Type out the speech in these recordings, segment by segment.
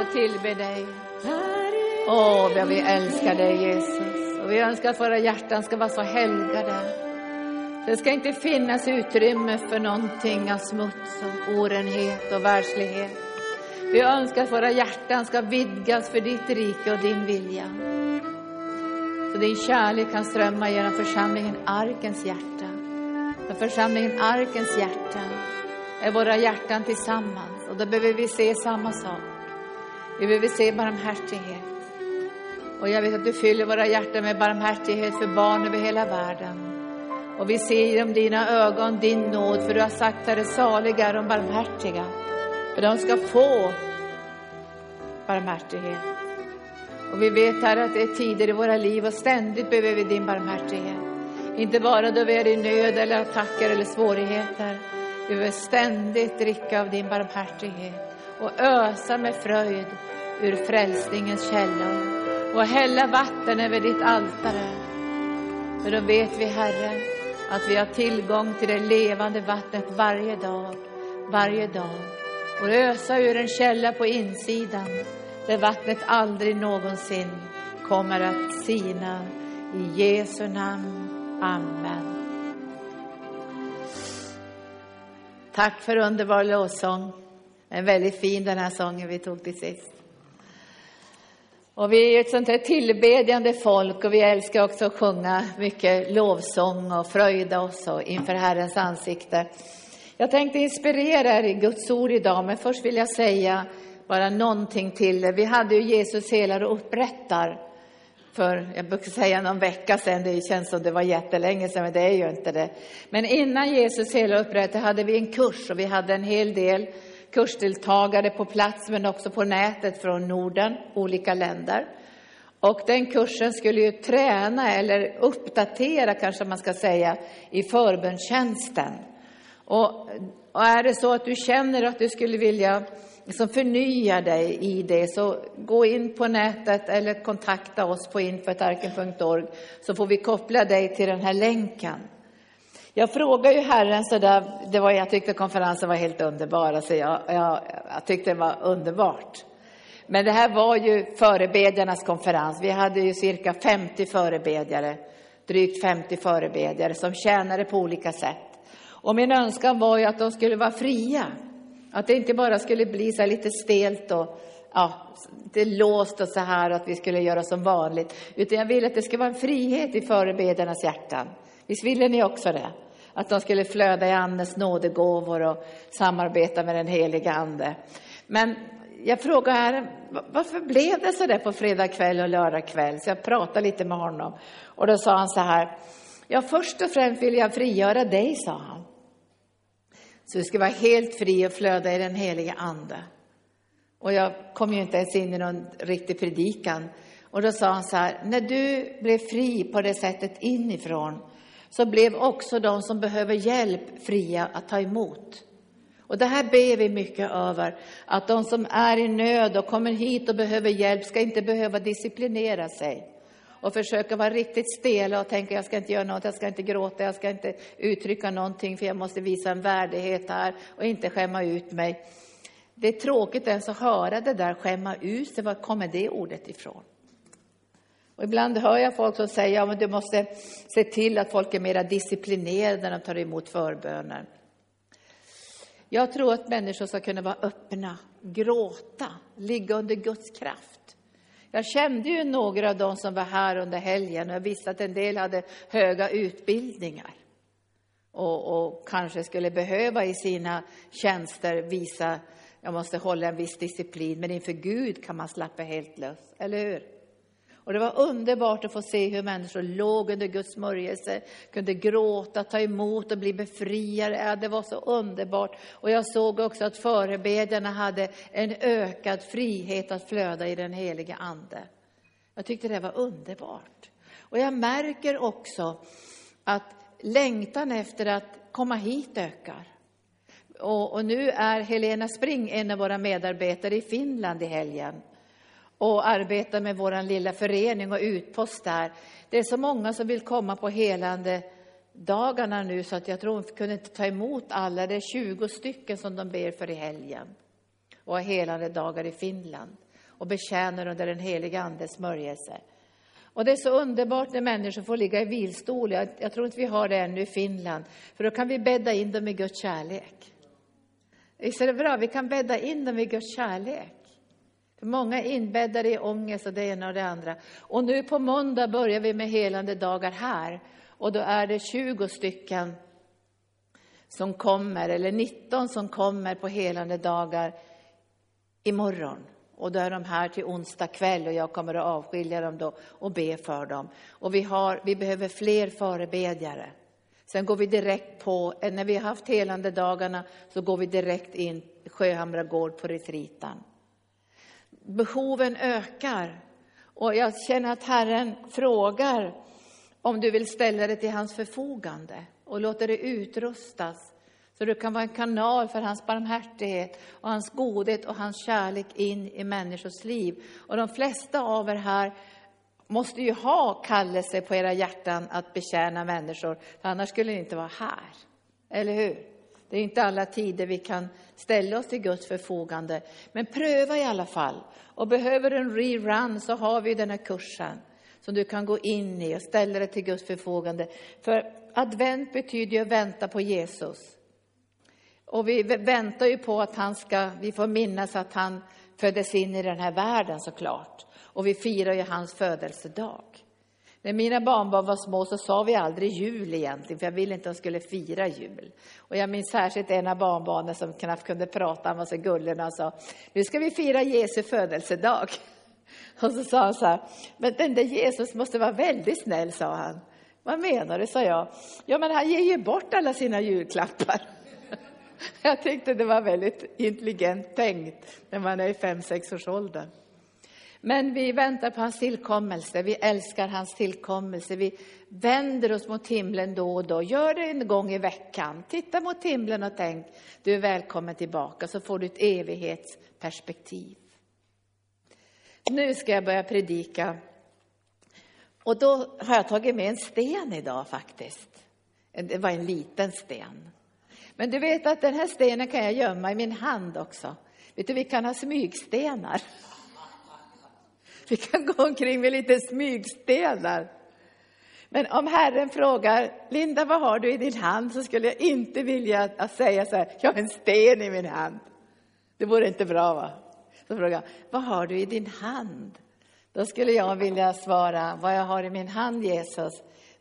få tillbe dig. Åh, vad vi älskar dig Jesus. Och vi önskar att våra hjärtan ska vara så helgade. Det ska inte finnas utrymme för någonting av smuts och orenhet och världslighet. Vi önskar att våra hjärtan ska vidgas för ditt rike och din vilja. Så din kärlek kan strömma genom församlingen Arkens hjärta. För församlingen Arkens hjärta är våra hjärtan tillsammans och då behöver vi se samma sak. Vi behöver se barmhärtighet. Och jag vet att du fyller våra hjärtan med barmhärtighet för barn över hela världen. Och vi ser genom dina ögon din nåd, för du har sagt, att det saliga är de barmhärtiga, för de ska få barmhärtighet. Och vi vet, här att det är tider i våra liv och ständigt behöver vi din barmhärtighet. Inte bara då vi är i nöd eller attacker eller svårigheter. Vi behöver ständigt dricka av din barmhärtighet och ösa med fröjd ur frälsningens källor och hälla vatten över ditt altare. För då vet vi, Herre, att vi har tillgång till det levande vattnet varje dag, varje dag. Och ösa ur en källa på insidan där vattnet aldrig någonsin kommer att sina. I Jesu namn. Amen. Tack för underbar lovsång. En väldigt fin den här sången vi tog till sist. Och vi är ett sånt här tillbedjande folk och vi älskar också att sjunga mycket lovsång och fröjda oss och inför Herrens ansikte. Jag tänkte inspirera er i Guds ord idag, men först vill jag säga bara någonting till er. Vi hade ju Jesus helar och upprättar för, jag brukar säga någon vecka sedan, det känns som det var jättelänge sedan, men det är ju inte det. Men innan Jesus helar och upprättar hade vi en kurs och vi hade en hel del kursdeltagare på plats men också på nätet från Norden, olika länder. Och den kursen skulle ju träna eller uppdatera kanske man ska säga i förbönstjänsten. Och, och är det så att du känner att du skulle vilja liksom förnya dig i det så gå in på nätet eller kontakta oss på infotarken.org så får vi koppla dig till den här länken. Jag frågade ju Herren så där, det var, jag tyckte konferensen var helt underbar, alltså jag, jag, jag tyckte det var underbart. Men det här var ju förebedjarnas konferens. Vi hade ju cirka 50 förebedjare, drygt 50 förebedjare som tjänade på olika sätt. Och min önskan var ju att de skulle vara fria. Att det inte bara skulle bli så lite stelt och ja, det låst och så här att vi skulle göra som vanligt. Utan jag ville att det skulle vara en frihet i förebedjarnas hjärtan. Visst ville ni också det? Att de skulle flöda i Andens nådegåvor och samarbeta med den heliga Ande. Men jag frågade här, varför blev det så där på fredag kväll och lördag kväll? Så jag pratade lite med honom. Och då sa han så här, ja först och främst vill jag frigöra dig, sa han. Så du ska vara helt fri och flöda i den heliga Ande. Och jag kom ju inte ens in i någon riktig predikan. Och då sa han så här, när du blev fri på det sättet inifrån så blev också de som behöver hjälp fria att ta emot. Och det här ber vi mycket över, att de som är i nöd och kommer hit och behöver hjälp ska inte behöva disciplinera sig och försöka vara riktigt stela och tänka jag ska inte göra något, jag ska inte gråta, jag ska inte uttrycka någonting för jag måste visa en värdighet här och inte skämma ut mig. Det är tråkigt ens att höra det där skämma ut sig, var kommer det ordet ifrån? Och ibland hör jag folk som säger, ja men du måste se till att folk är mera disciplinerade när de tar emot förböner. Jag tror att människor ska kunna vara öppna, gråta, ligga under Guds kraft. Jag kände ju några av dem som var här under helgen och jag visste att en del hade höga utbildningar och, och kanske skulle behöva i sina tjänster visa, jag måste hålla en viss disciplin, men inför Gud kan man slappa helt lös, eller hur? Och det var underbart att få se hur människor låg under Guds smörjelse, kunde gråta, ta emot och bli befriade. Det var så underbart. Och jag såg också att förebedjarna hade en ökad frihet att flöda i den heliga Ande. Jag tyckte det var underbart. Och jag märker också att längtan efter att komma hit ökar. Och, och nu är Helena Spring en av våra medarbetare i Finland i helgen och arbetar med vår lilla förening och utpost där. Det är så många som vill komma på helande dagarna nu så att jag tror hon kunde inte ta emot alla. Det är 20 stycken som de ber för i helgen och har helande dagar i Finland. och betjänar under den heliga Andes smörjelse. Och det är så underbart när människor får ligga i vilstol. Jag, jag tror inte vi har det ännu i Finland, för då kan vi bädda in dem i Guds kärlek. Visst är det bra? Vi kan bädda in dem i Guds kärlek. För många är inbäddade i ångest och det ena och det andra. Och nu på måndag börjar vi med helande dagar här. Och då är det 20 stycken som kommer, eller 19 som kommer på helande dagar imorgon. Och då är de här till onsdag kväll och jag kommer att avskilja dem då och be för dem. Och vi, har, vi behöver fler förebedjare. Sen går vi direkt på, när vi har haft helande dagarna så går vi direkt in Sjöhamra gård på retritan. Behoven ökar och jag känner att Herren frågar om du vill ställa dig till hans förfogande och låta dig utrustas så du kan vara en kanal för hans barmhärtighet och hans godhet och hans kärlek in i människors liv. Och de flesta av er här måste ju ha kallelse på era hjärtan att betjäna människor, för annars skulle ni inte vara här. Eller hur? Det är inte alla tider vi kan ställa oss till Guds förfogande. Men pröva i alla fall. Och behöver du en rerun så har vi den här kursen som du kan gå in i och ställa dig till Guds förfogande. För advent betyder ju att vänta på Jesus. Och vi väntar ju på att han ska, vi får minnas att han föddes in i den här världen såklart. Och vi firar ju hans födelsedag. När mina barnbarn var små så sa vi aldrig jul egentligen, för jag ville inte att de skulle fira jul. Och jag minns särskilt en av barnbarnen som knappt kunde prata, han var så gullig, och sa, nu ska vi fira Jesu födelsedag. Och så sa han så här, men den där Jesus måste vara väldigt snäll, sa han. Vad menar du, sa jag. Ja, men han ger ju bort alla sina julklappar. Jag tyckte det var väldigt intelligent tänkt när man är i fem, sex års ålder. Men vi väntar på hans tillkommelse, vi älskar hans tillkommelse, vi vänder oss mot himlen då och då. Gör det en gång i veckan. Titta mot himlen och tänk, du är välkommen tillbaka, så får du ett evighetsperspektiv. Nu ska jag börja predika. Och då har jag tagit med en sten idag faktiskt. Det var en liten sten. Men du vet att den här stenen kan jag gömma i min hand också. Vet du, vi kan ha smygstenar. Vi kan gå omkring med lite smygstenar. Men om Herren frågar, Linda, vad har du i din hand? Så skulle jag inte vilja att säga så här, jag har en sten i min hand. Det vore inte bra, va? Så frågar jag, vad har du i din hand? Då skulle jag vilja svara, vad jag har i min hand, Jesus,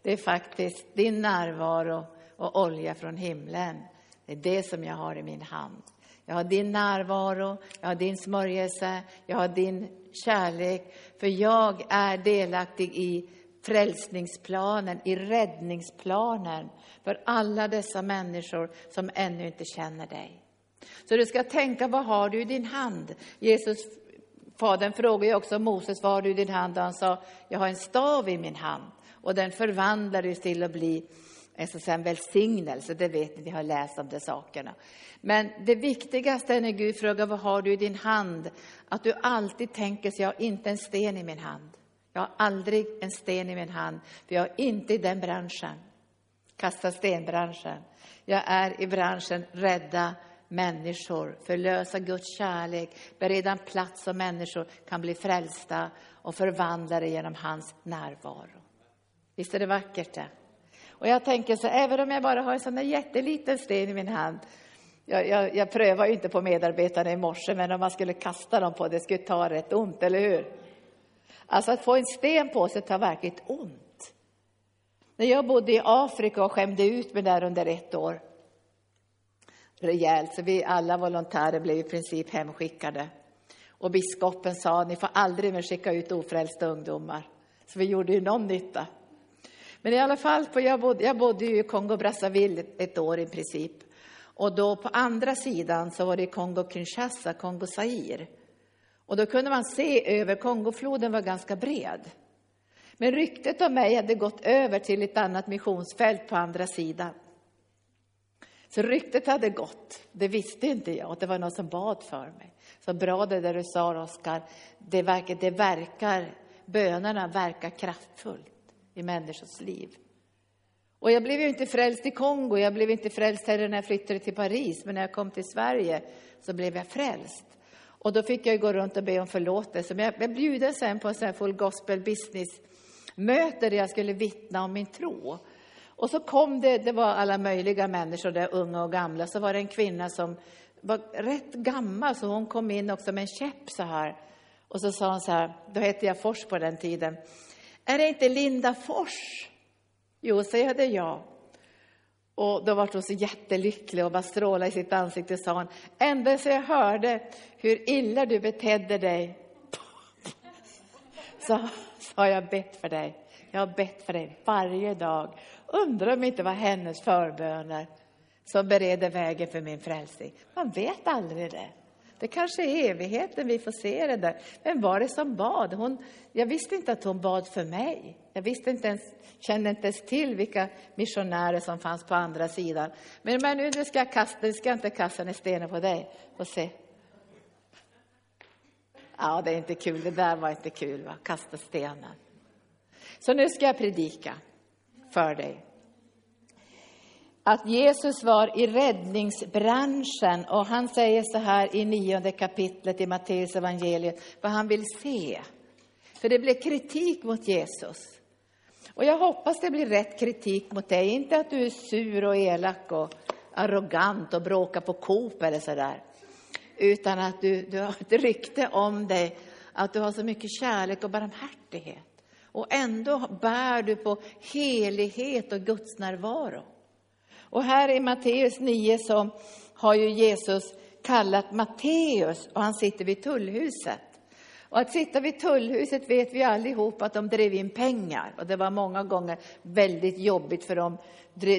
det är faktiskt din närvaro och olja från himlen. Det är det som jag har i min hand. Jag har din närvaro, jag har din smörjelse, jag har din kärlek. För jag är delaktig i frälsningsplanen, i räddningsplanen för alla dessa människor som ännu inte känner dig. Så du ska tänka, vad har du i din hand? Jesus, Fadern frågade ju också Moses, vad har du i din hand? Och han sa, jag har en stav i min hand. Och den förvandlades till att bli en, så en välsignelse, det vet ni, vi har läst om de sakerna. Men det viktigaste är när Gud frågar vad har du i din hand, att du alltid tänker så jag har inte en sten i min hand. Jag har aldrig en sten i min hand, för jag är inte i den branschen. Kasta stenbranschen. Jag är i branschen rädda människor, förlösa Guds kärlek, bereda en plats så människor kan bli frälsta och förvandlade genom hans närvaro. Visst är det vackert det? Och jag tänker så, även om jag bara har en sån där jätteliten sten i min hand, jag, jag, jag prövar ju inte på medarbetarna i morse, men om man skulle kasta dem på det skulle ta rätt ont, eller hur? Alltså att få en sten på sig tar verkligt ont. När jag bodde i Afrika och skämde ut mig där under ett år, rejält, så vi alla volontärer blev i princip hemskickade. Och biskopen sa, ni får aldrig mer skicka ut ofrälsta ungdomar. Så vi gjorde ju någon nytta. Men i alla fall, jag bodde, jag bodde i Kongo-Brazzaville ett år i princip. Och då på andra sidan så var det Kongo-Kinshasa, Kongo-Zaire. Och då kunde man se över, Kongofloden var ganska bred. Men ryktet om mig hade gått över till ett annat missionsfält på andra sidan. Så ryktet hade gått, det visste inte jag, det var någon som bad för mig. Så bra det där du sa, Oskar, det verkar, det verkar, bönerna verkar kraftfullt i människors liv. Och jag blev ju inte frälst i Kongo, jag blev inte frälst heller när jag flyttade till Paris, men när jag kom till Sverige så blev jag frälst. Och då fick jag gå runt och be om förlåtelse. Men jag blev bjuden sen på en sån här full gospel business möte där jag skulle vittna om min tro. Och så kom det, det var alla möjliga människor där, unga och gamla, så var det en kvinna som var rätt gammal, så hon kom in också med en käpp så här. Och så sa hon så här, då hette jag Fors på den tiden. Är det inte Linda Fors? Jo, säger jag, det jag. Och då var hon så jättelycklig och bara strålade i sitt ansikte och sa hon, ända så jag hörde hur illa du betedde dig, så, så har jag bett för dig. Jag har bett för dig varje dag. Undrar om det inte var hennes förböner som bereder vägen för min frälsning. Man vet aldrig det. Det kanske är evigheten vi får se det där. Vem var det som bad? Hon, jag visste inte att hon bad för mig. Jag visste inte ens, kände inte ens till vilka missionärer som fanns på andra sidan. Men, men nu ska jag, kasta, nu ska jag inte kasta en sten på dig. Få se. Ja, det är inte kul. Det där var inte kul, va? Kasta stenen. Så nu ska jag predika för dig att Jesus var i räddningsbranschen och han säger så här i nionde kapitlet i Matteus evangeliet vad han vill se. För det blev kritik mot Jesus. Och jag hoppas det blir rätt kritik mot dig, inte att du är sur och elak och arrogant och bråkar på Coop eller så där. Utan att du, du har ett rykte om dig, att du har så mycket kärlek och barmhärtighet. Och ändå bär du på helighet och Guds närvaro. Och här i Matteus 9 så har ju Jesus kallat Matteus och han sitter vid tullhuset. Och att sitta vid tullhuset vet vi allihop att de drev in pengar och det var många gånger väldigt jobbigt för de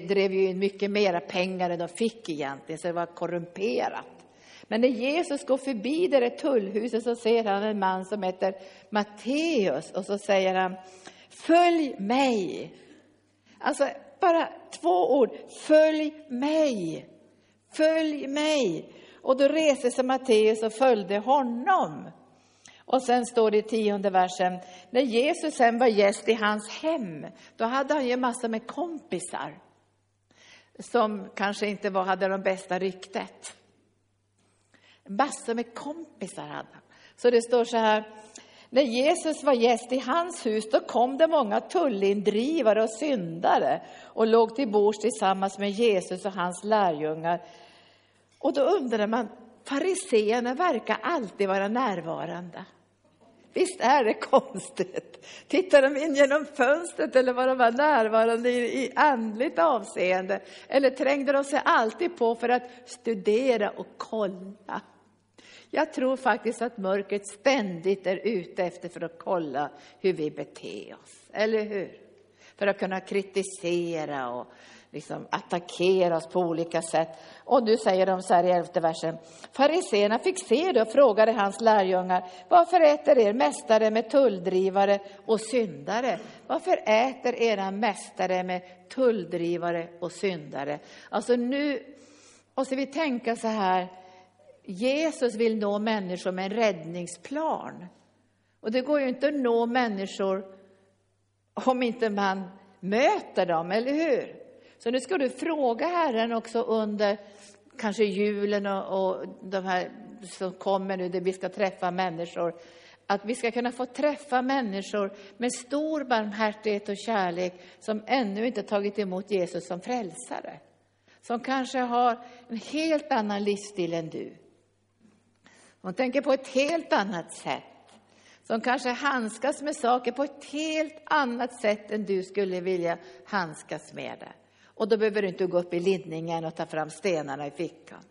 drev ju in mycket mera pengar än de fick egentligen, så det var korrumperat. Men när Jesus går förbi det där tullhuset så ser han en man som heter Matteus och så säger han Följ mig. Alltså bara två ord. Följ mig. Följ mig. Och då reste sig Matteus och följde honom. Och sen står det i tionde versen, när Jesus sen var gäst i hans hem, då hade han ju massor med kompisar som kanske inte var, hade de bästa ryktet. Massor med kompisar hade han. Så det står så här, när Jesus var gäst i hans hus, då kom det många tullindrivare och syndare och låg till bords tillsammans med Jesus och hans lärjungar. Och då undrar man, fariseerna verkar alltid vara närvarande. Visst är det konstigt? Tittar de in genom fönstret eller var de var närvarande i, i andligt avseende? Eller trängde de sig alltid på för att studera och kolla? Jag tror faktiskt att mörkret ständigt är ute efter för att kolla hur vi beter oss, eller hur? För att kunna kritisera och liksom attackera oss på olika sätt. Och nu säger de så här i elfte versen. Fariséerna fick se det och frågade hans lärjungar, varför äter er mästare med tulldrivare och syndare? Varför äter era mästare med tulldrivare och syndare? Alltså nu måste vi tänka så här, Jesus vill nå människor med en räddningsplan. Och det går ju inte att nå människor om inte man möter dem, eller hur? Så nu ska du fråga Herren också under kanske julen och, och de här som kommer nu, där vi ska träffa människor, att vi ska kunna få träffa människor med stor barmhärtighet och kärlek som ännu inte tagit emot Jesus som frälsare. Som kanske har en helt annan livsstil än du. Hon tänker på ett helt annat sätt. Som kanske handskas med saker på ett helt annat sätt än du skulle vilja handskas med det. Och då behöver du inte gå upp i linningen och ta fram stenarna i fickan.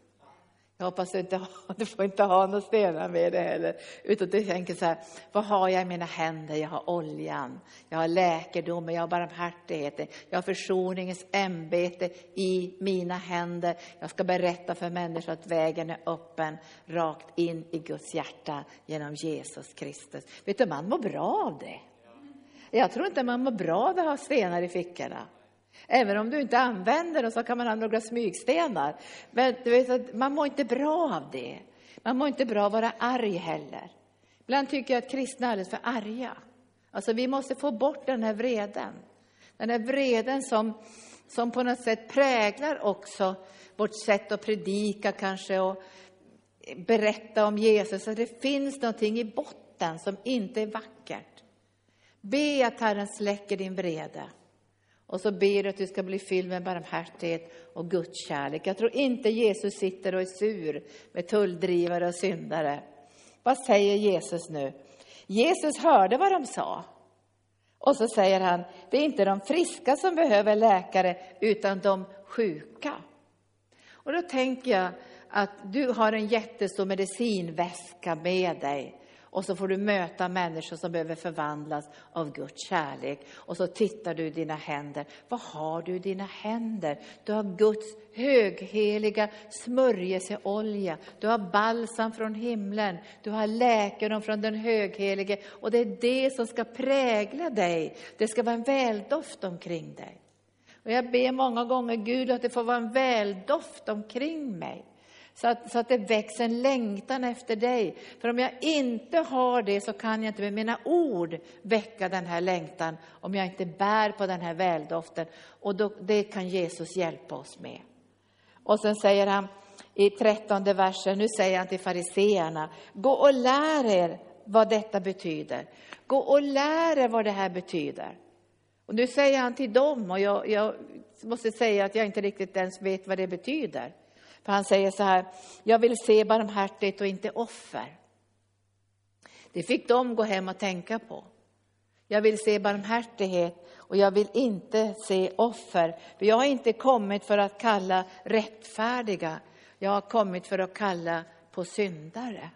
Jag hoppas du inte har, du får inte ha några stenar med dig heller. Utan du tänker så här, vad har jag i mina händer? Jag har oljan, jag har läkedomen, jag har barmhärtigheten, jag har försoningens ämbete i mina händer. Jag ska berätta för människor att vägen är öppen, rakt in i Guds hjärta genom Jesus Kristus. Vet du, man mår bra av det. Jag tror inte man mår bra av att ha stenar i fickorna. Även om du inte använder dem så kan man ha några smygstenar. Men du vet, man mår inte bra av det. Man mår inte bra av att vara arg heller. Ibland tycker jag att kristna är alldeles för arga. Alltså vi måste få bort den här vreden. Den här vreden som, som på något sätt präglar också vårt sätt att predika kanske och berätta om Jesus, att det finns någonting i botten som inte är vackert. Be att Herren släcker din vrede. Och så ber du att du ska bli fylld med barmhärtighet och Guds kärlek. Jag tror inte Jesus sitter och är sur med tulldrivare och syndare. Vad säger Jesus nu? Jesus hörde vad de sa. Och så säger han, det är inte de friska som behöver läkare, utan de sjuka. Och då tänker jag att du har en jättestor medicinväska med dig. Och så får du möta människor som behöver förvandlas av Guds kärlek. Och så tittar du i dina händer. Vad har du i dina händer? Du har Guds högheliga smörjelseolja. Du har balsam från himlen. Du har läkedom från den höghelige. Och det är det som ska prägla dig. Det ska vara en väldoft omkring dig. Och jag ber många gånger Gud att det får vara en väldoft omkring mig. Så att, så att det växer en längtan efter dig. För om jag inte har det så kan jag inte med mina ord väcka den här längtan om jag inte bär på den här väldoften. Och då, det kan Jesus hjälpa oss med. Och sen säger han i trettonde versen, nu säger han till fariseerna, gå och lär er vad detta betyder. Gå och lär er vad det här betyder. Och nu säger han till dem, och jag, jag måste säga att jag inte riktigt ens vet vad det betyder. För han säger så här, jag vill se barmhärtighet och inte offer. Det fick de gå hem och tänka på. Jag vill se barmhärtighet och jag vill inte se offer. För jag har inte kommit för att kalla rättfärdiga, jag har kommit för att kalla på syndare.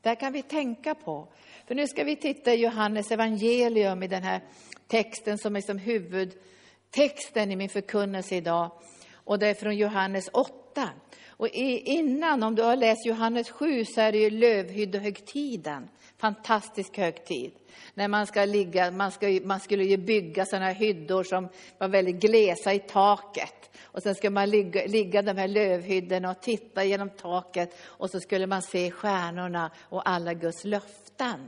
Det kan vi tänka på. För nu ska vi titta i Johannes evangelium i den här texten som är som huvudtexten i min förkunnelse idag. Och det är från Johannes 8. Och innan, om du har läst Johannes 7, så är det ju lövhyddehögtiden. Fantastisk högtid. När man ska ligga, man, ska, man skulle ju bygga sådana här hyddor som var väldigt glesa i taket. Och sen ska man ligga, ligga de här lövhyddorna och titta genom taket. Och så skulle man se stjärnorna och alla Guds löften.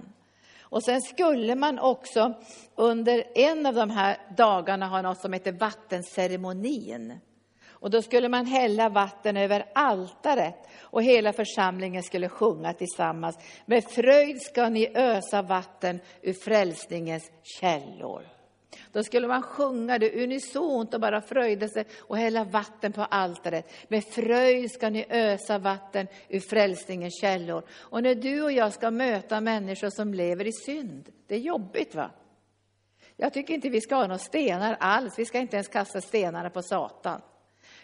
Och sen skulle man också under en av de här dagarna ha något som heter vattenceremonin. Och då skulle man hälla vatten över altaret och hela församlingen skulle sjunga tillsammans. Med fröjd ska ni ösa vatten ur frälsningens källor. Då skulle man sjunga det unisont och bara fröjda sig och hälla vatten på altaret. Med fröjd ska ni ösa vatten ur frälsningens källor. Och när du och jag ska möta människor som lever i synd, det är jobbigt va? Jag tycker inte vi ska ha några stenar alls, vi ska inte ens kasta stenarna på Satan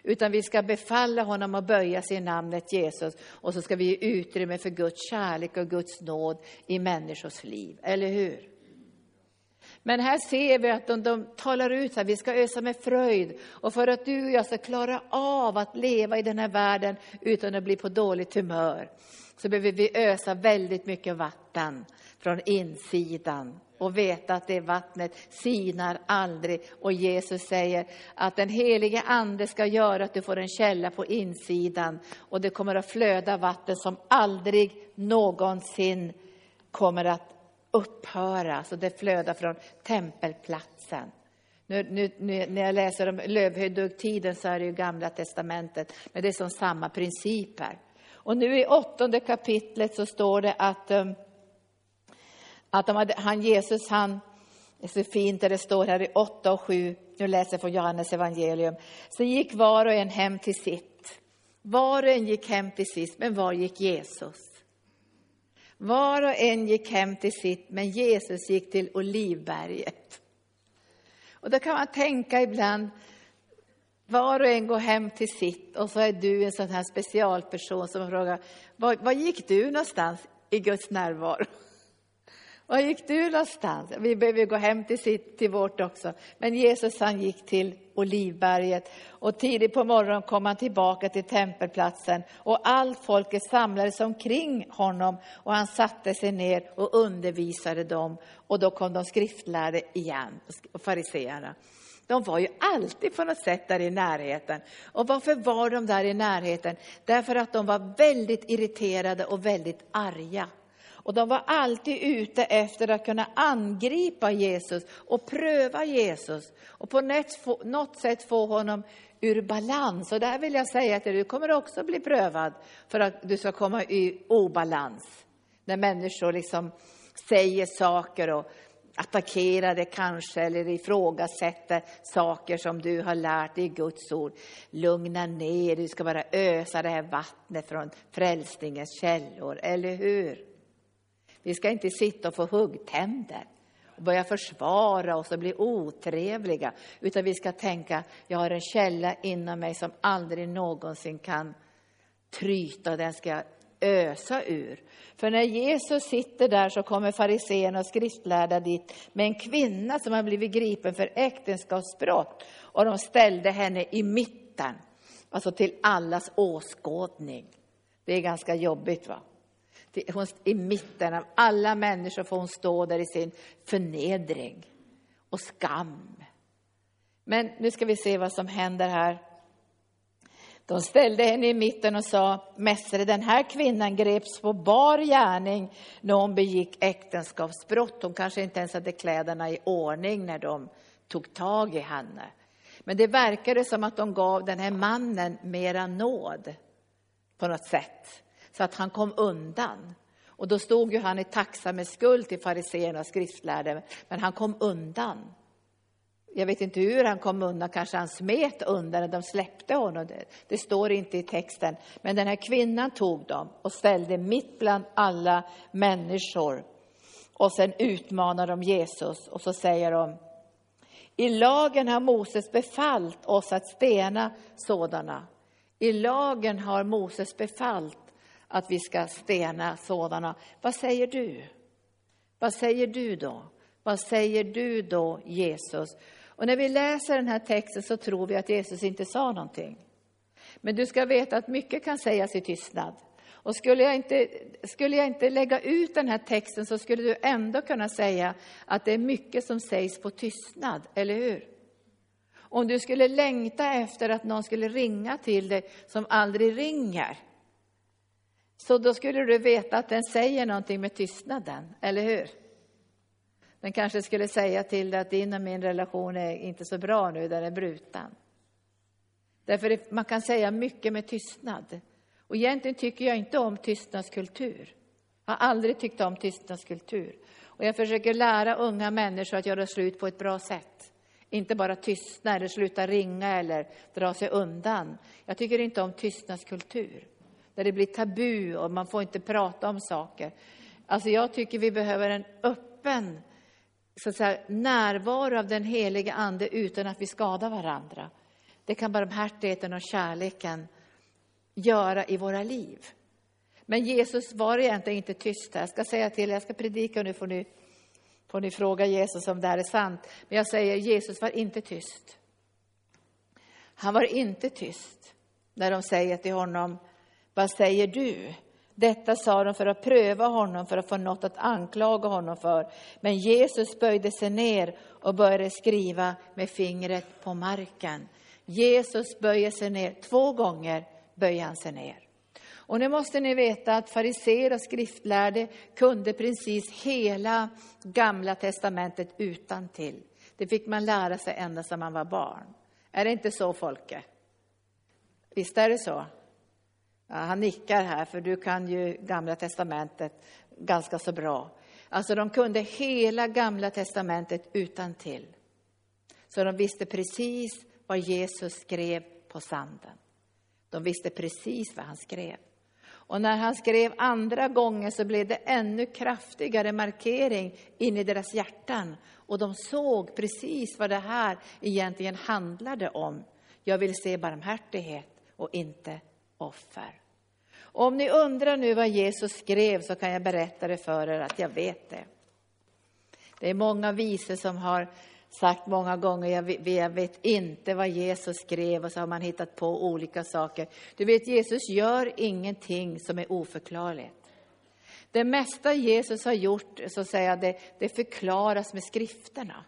utan vi ska befalla honom att böja sig i namnet Jesus och så ska vi ge utrymme för Guds kärlek och Guds nåd i människors liv, eller hur? Men här ser vi att de, de talar ut att vi ska ösa med fröjd. Och för att du och jag ska klara av att leva i den här världen utan att bli på dåligt humör, så behöver vi ösa väldigt mycket vatten från insidan och veta att det vattnet sinar aldrig. Och Jesus säger att den helige Ande ska göra att du får en källa på insidan och det kommer att flöda vatten som aldrig någonsin kommer att upphöra. Så det flödar från tempelplatsen. Nu, nu, nu, när jag läser om lövhöjdugtiden så är det ju Gamla Testamentet, men det är som samma principer. Och nu i åttonde kapitlet så står det att um, att de hade, han Jesus, han, det är så fint där det står här i 8 och 7, nu läser jag från Johannes evangelium. Så gick var och en hem till sitt. Var och en gick hem till sitt, men var gick Jesus? Var och en gick hem till sitt, men Jesus gick till Olivberget. Och då kan man tänka ibland, var och en går hem till sitt och så är du en sån här specialperson som frågar, var, var gick du någonstans i Guds närvaro? Var gick du någonstans? Vi behöver gå hem till, sitt, till vårt också. Men Jesus han gick till Olivberget och tidigt på morgonen kom han tillbaka till tempelplatsen och allt folket samlades omkring honom och han satte sig ner och undervisade dem. Och då kom de skriftlärde igen, och fariseerna. De var ju alltid på något sätt där i närheten. Och varför var de där i närheten? Därför att de var väldigt irriterade och väldigt arga. Och de var alltid ute efter att kunna angripa Jesus och pröva Jesus och på något sätt få honom ur balans. Och där vill jag säga att du kommer också bli prövad för att du ska komma i obalans. När människor liksom säger saker och attackerar det kanske eller ifrågasätter saker som du har lärt dig i Guds ord. Lugna ner du ska bara ösa det här vattnet från frälsningens källor, eller hur? Vi ska inte sitta och få huggtänder och börja försvara oss och bli otrevliga, utan vi ska tänka, jag har en källa inom mig som aldrig någonsin kan tryta, och den ska jag ösa ur. För när Jesus sitter där så kommer fariséerna och skriftlärda dit med en kvinna som har blivit gripen för äktenskapsbrott och de ställde henne i mitten, alltså till allas åskådning. Det är ganska jobbigt va? Hon, I mitten av alla människor får hon stå där i sin förnedring och skam. Men nu ska vi se vad som händer här. De ställde henne i mitten och sa, Mästare, den här kvinnan greps på bar gärning när hon begick äktenskapsbrott. Hon kanske inte ens hade kläderna i ordning när de tog tag i henne. Men det verkade som att de gav den här mannen mera nåd på något sätt, så att han kom undan. Och då stod ju han i tacksamhetsskuld till fariséerna och skriftlärde, men han kom undan. Jag vet inte hur han kom undan, kanske han smet undan när de släppte honom. Det, det står inte i texten. Men den här kvinnan tog dem och ställde mitt bland alla människor. Och sen utmanar de Jesus och så säger de, i lagen har Moses befallt oss att stena sådana. I lagen har Moses befallt att vi ska stena sådana. Vad säger du? Vad säger du då? Vad säger du då, Jesus? Och när vi läser den här texten så tror vi att Jesus inte sa någonting. Men du ska veta att mycket kan sägas i tystnad. Och skulle jag, inte, skulle jag inte lägga ut den här texten så skulle du ändå kunna säga att det är mycket som sägs på tystnad, eller hur? Om du skulle längta efter att någon skulle ringa till dig som aldrig ringer, så då skulle du veta att den säger någonting med tystnaden, eller hur? Den kanske skulle säga till dig att din och min relation är inte så bra nu, den är bruten. Därför man kan säga mycket med tystnad. Och egentligen tycker jag inte om tystnadskultur. Jag har aldrig tyckt om tystnadskultur. Och jag försöker lära unga människor att göra slut på ett bra sätt. Inte bara tystna eller sluta ringa eller dra sig undan. Jag tycker inte om tystnadskultur. Där det blir tabu och man får inte prata om saker. Alltså jag tycker vi behöver en öppen så att säga, närvaro av den heliga Ande utan att vi skadar varandra. Det kan barmhärtigheten och kärleken göra i våra liv. Men Jesus var egentligen inte tyst här. Jag ska säga till jag ska predika och nu får ni, får ni fråga Jesus om det här är sant. Men jag säger, Jesus var inte tyst. Han var inte tyst när de säger till honom, vad säger du? Detta sa de för att pröva honom, för att få något att anklaga honom för. Men Jesus böjde sig ner och började skriva med fingret på marken. Jesus böjer sig ner. Två gånger böjer han sig ner. Och nu måste ni veta att fariséer och skriftlärde kunde precis hela Gamla testamentet utan till. Det fick man lära sig ända sedan man var barn. Är det inte så, Folke? Visst är det så? Ja, han nickar här, för du kan ju Gamla testamentet ganska så bra. Alltså, de kunde hela Gamla testamentet utan till. Så de visste precis vad Jesus skrev på sanden. De visste precis vad han skrev. Och när han skrev andra gången så blev det ännu kraftigare markering in i deras hjärtan. Och de såg precis vad det här egentligen handlade om. Jag vill se barmhärtighet och inte offer. Om ni undrar nu vad Jesus skrev så kan jag berätta det för er att jag vet det. Det är många visor som har sagt många gånger, jag vet, jag vet, inte vad Jesus skrev och så har man hittat på olika saker. Du vet, Jesus gör ingenting som är oförklarligt. Det mesta Jesus har gjort, så att säga, det, det förklaras med skrifterna.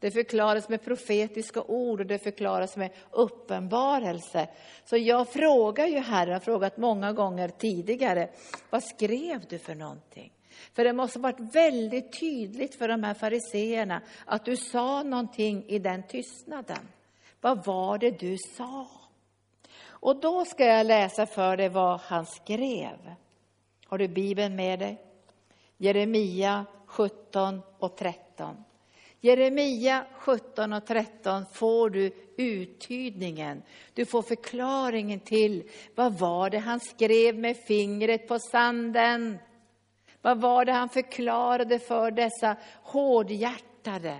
Det förklaras med profetiska ord och det förklaras med uppenbarelse. Så jag frågar ju Herren, har frågat många gånger tidigare, vad skrev du för någonting? För det måste ha varit väldigt tydligt för de här fariseerna att du sa någonting i den tystnaden. Vad var det du sa? Och då ska jag läsa för dig vad han skrev. Har du Bibeln med dig? Jeremia 17 och 13. Jeremia 17 och 13 får du uttydningen. Du får förklaringen till vad var det han skrev med fingret på sanden. Vad var det han förklarade för dessa hårdhjärtade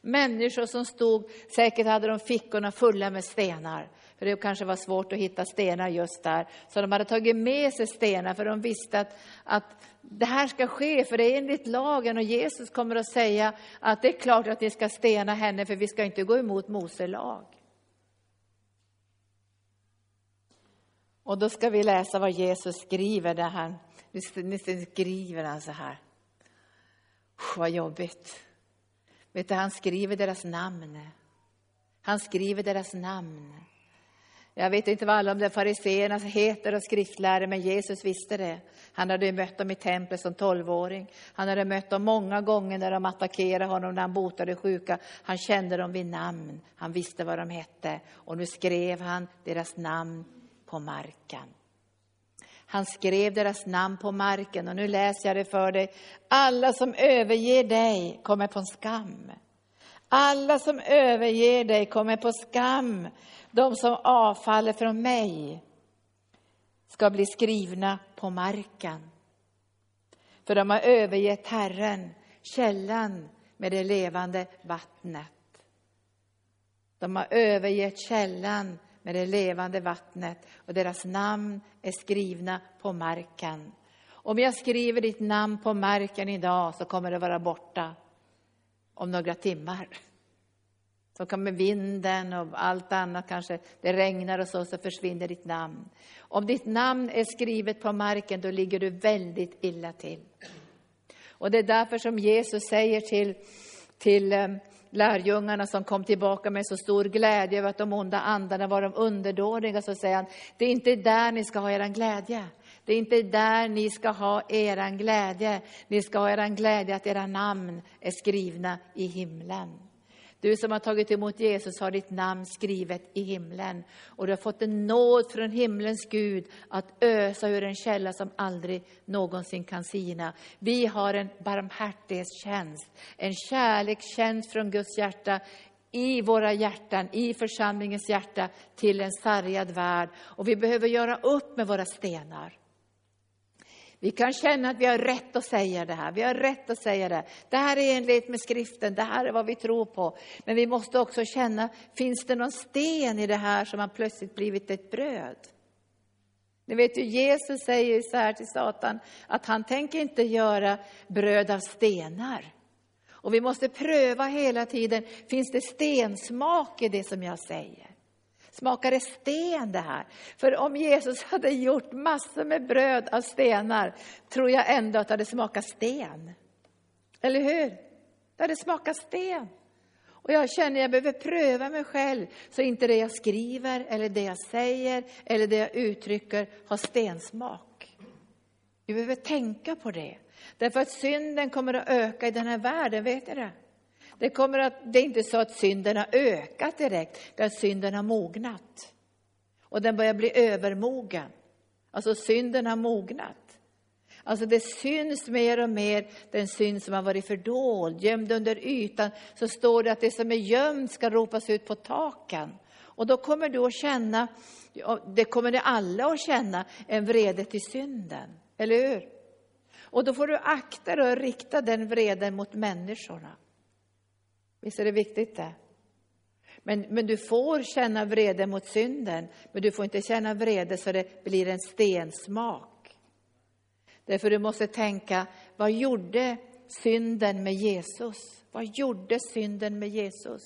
människor som stod, säkert hade de fickorna fulla med stenar. För det kanske var svårt att hitta stenar just där. Så de hade tagit med sig stenar för de visste att, att det här ska ske, för det är enligt lagen och Jesus kommer att säga att det är klart att ni ska stena henne, för vi ska inte gå emot Mose lag. Och då ska vi läsa vad Jesus skriver där han, nu skriver han så här. Vad jobbigt. Vet du, han skriver deras namn. Han skriver deras namn. Jag vet inte vad alla de där fariseerna heter och skriftlärare, men Jesus visste det. Han hade mött dem i templet som tolvåring. Han hade mött dem många gånger när de attackerade honom, när han botade sjuka. Han kände dem vid namn. Han visste vad de hette. Och nu skrev han deras namn på marken. Han skrev deras namn på marken och nu läser jag det för dig. Alla som överger dig kommer på skam. Alla som överger dig kommer på skam. De som avfaller från mig ska bli skrivna på marken. För de har övergett Herren, källan med det levande vattnet. De har övergett källan med det levande vattnet och deras namn är skrivna på marken. Om jag skriver ditt namn på marken idag så kommer det vara borta om några timmar. Så kommer vinden och allt annat kanske, det regnar och så, så försvinner ditt namn. Om ditt namn är skrivet på marken, då ligger du väldigt illa till. Och det är därför som Jesus säger till, till eh, lärjungarna som kom tillbaka med så stor glädje över att de onda andarna var de underdåniga, så säger han, det är inte där ni ska ha er glädje. Det är inte där ni ska ha er glädje. Ni ska ha er glädje att era namn är skrivna i himlen. Du som har tagit emot Jesus har ditt namn skrivet i himlen. Och du har fått en nåd från himlens Gud att ösa ur en källa som aldrig någonsin kan sina. Vi har en barmhärtighetstjänst, en kärlekstjänst från Guds hjärta i våra hjärtan, i församlingens hjärta, till en sargad värld. Och vi behöver göra upp med våra stenar. Vi kan känna att vi har rätt att säga det här. Vi har rätt att säga det. Det här är enligt med skriften. Det här är vad vi tror på. Men vi måste också känna, finns det någon sten i det här som har plötsligt blivit ett bröd? Ni vet ju, Jesus säger så här till Satan, att han tänker inte göra bröd av stenar. Och vi måste pröva hela tiden, finns det stensmak i det som jag säger? Smakar det sten det här? För om Jesus hade gjort massor med bröd av stenar, tror jag ändå att det hade smakat sten. Eller hur? Det hade smakat sten. Och jag känner att jag behöver pröva mig själv, så inte det jag skriver, eller det jag säger, eller det jag uttrycker har stensmak. Vi behöver tänka på det. Därför att synden kommer att öka i den här världen, vet ni det? Det, kommer att, det är inte så att synden har ökat direkt, det är att synden har mognat. Och den börjar bli övermogen. Alltså synden har mognat. Alltså det syns mer och mer den synd som har varit fördold, gömd under ytan. Så står det att det som är gömt ska ropas ut på taken. Och då kommer du att känna, det kommer det alla att känna, en vrede till synden. Eller hur? Och då får du akta dig och rikta den vreden mot människorna. Visst är det viktigt det? Men, men du får känna vrede mot synden, men du får inte känna vrede så det blir en stensmak. Därför du måste tänka, vad gjorde synden med Jesus? Vad gjorde synden med Jesus?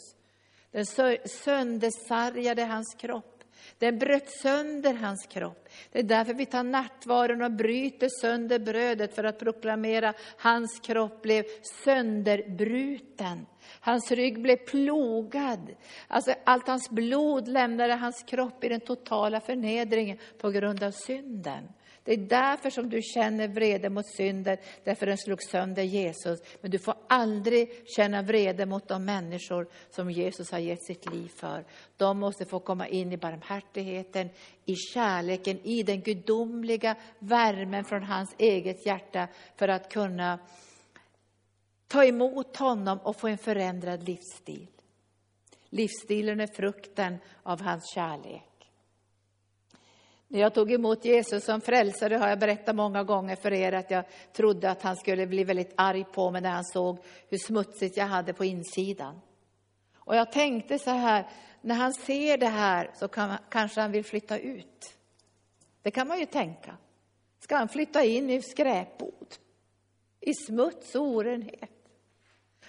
Den söndersargade hans kropp. Den bröt sönder hans kropp. Det är därför vi tar nattvarden och bryter sönder brödet för att proklamera hans kropp blev sönderbruten. Hans rygg blev plogad. Alltså, allt hans blod lämnade hans kropp i den totala förnedringen på grund av synden. Det är därför som du känner vrede mot synden, därför den slog sönder Jesus. Men du får aldrig känna vrede mot de människor som Jesus har gett sitt liv för. De måste få komma in i barmhärtigheten, i kärleken, i den gudomliga värmen från hans eget hjärta för att kunna ta emot honom och få en förändrad livsstil. Livsstilen är frukten av hans kärlek. När jag tog emot Jesus som frälsare har jag berättat många gånger för er att jag trodde att han skulle bli väldigt arg på mig när han såg hur smutsigt jag hade på insidan. Och jag tänkte så här, när han ser det här så kan, kanske han vill flytta ut. Det kan man ju tänka. Ska han flytta in i skräpbod? I smuts och orenhet?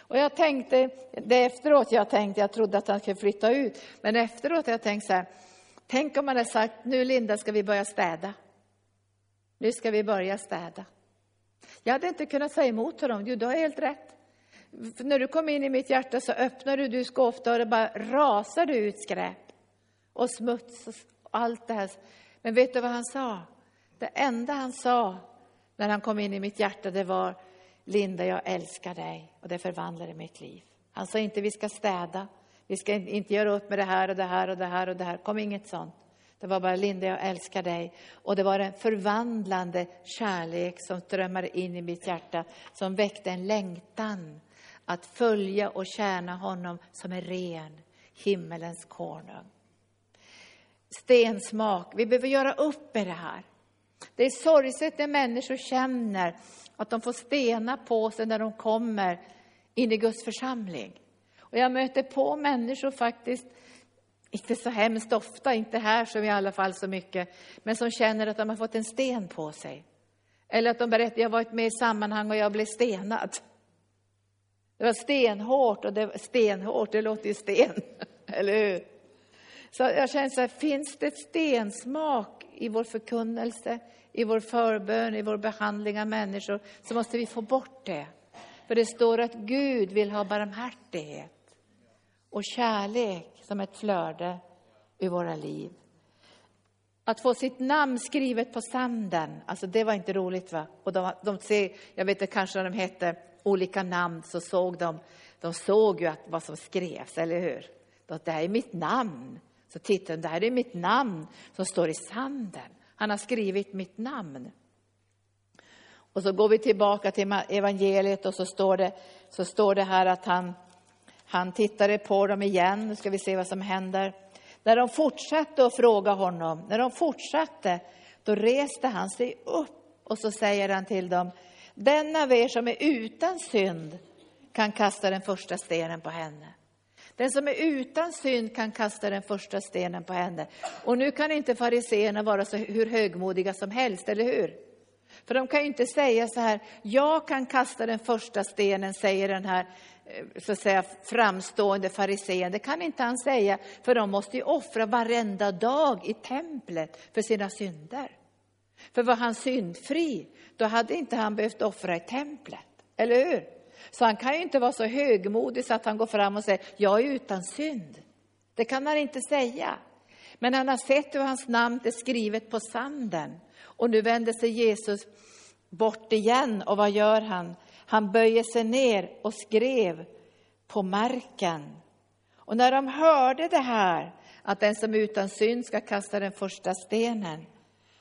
Och jag tänkte, det efteråt jag tänkte, jag trodde att han skulle flytta ut, men efteråt har jag tänkt så här, tänk om man hade sagt, nu Linda ska vi börja städa. Nu ska vi börja städa. Jag hade inte kunnat säga emot honom, jo du har helt rätt. För när du kom in i mitt hjärta så öppnade du skåpdörren och bara rasade ut skräp och smuts och allt det här. Men vet du vad han sa? Det enda han sa när han kom in i mitt hjärta, det var Linda, jag älskar dig och det förvandlade mitt liv. Han sa inte vi ska städa, vi ska inte göra upp med det här och det här och det här och det här. kom inget sånt. Det var bara Linda, jag älskar dig. Och det var en förvandlande kärlek som strömmade in i mitt hjärta, som väckte en längtan att följa och tjäna honom som är ren, himmelens konung. Stensmak, vi behöver göra upp med det här. Det är sorgset när människor känner att de får stenar på sig när de kommer in i Guds församling. Och jag möter på människor faktiskt, inte så hemskt ofta, inte här som i alla fall så mycket, men som känner att de har fått en sten på sig. Eller att de berättar, jag har varit med i sammanhang och jag blev stenad. Det var stenhårt och det var stenhårt, det låter ju sten, eller hur? Så jag känner så här, finns det stensmak i vår förkunnelse, i vår förbön, i vår behandling av människor, så måste vi få bort det. För det står att Gud vill ha barmhärtighet och kärlek som ett flöde i våra liv. Att få sitt namn skrivet på sanden, alltså det var inte roligt va? Och de, de ser, jag vet inte, kanske när de hette olika namn så såg de, de såg ju att vad som skrevs, eller hur? Det här är mitt namn. Så tittade de, det här är mitt namn som står i sanden. Han har skrivit mitt namn. Och så går vi tillbaka till evangeliet och så står det, så står det här att han, han tittade på dem igen. Nu ska vi se vad som händer. När de fortsatte att fråga honom, när de fortsatte, då reste han sig upp och så säger han till dem, den av er som är utan synd kan kasta den första stenen på henne. Den som är utan synd kan kasta den första stenen på henne. Och nu kan inte fariseerna vara så hur högmodiga som helst, eller hur? För de kan ju inte säga så här, jag kan kasta den första stenen, säger den här eh, så att säga, framstående farisén. Det kan inte han säga, för de måste ju offra varenda dag i templet för sina synder. För var han syndfri, då hade inte han behövt offra i templet, eller hur? Så han kan ju inte vara så högmodig så att han går fram och säger, jag är utan synd. Det kan han inte säga. Men han har sett hur hans namn är skrivet på sanden. Och nu vänder sig Jesus bort igen och vad gör han? Han böjer sig ner och skrev på marken. Och när de hörde det här, att den som är utan synd ska kasta den första stenen,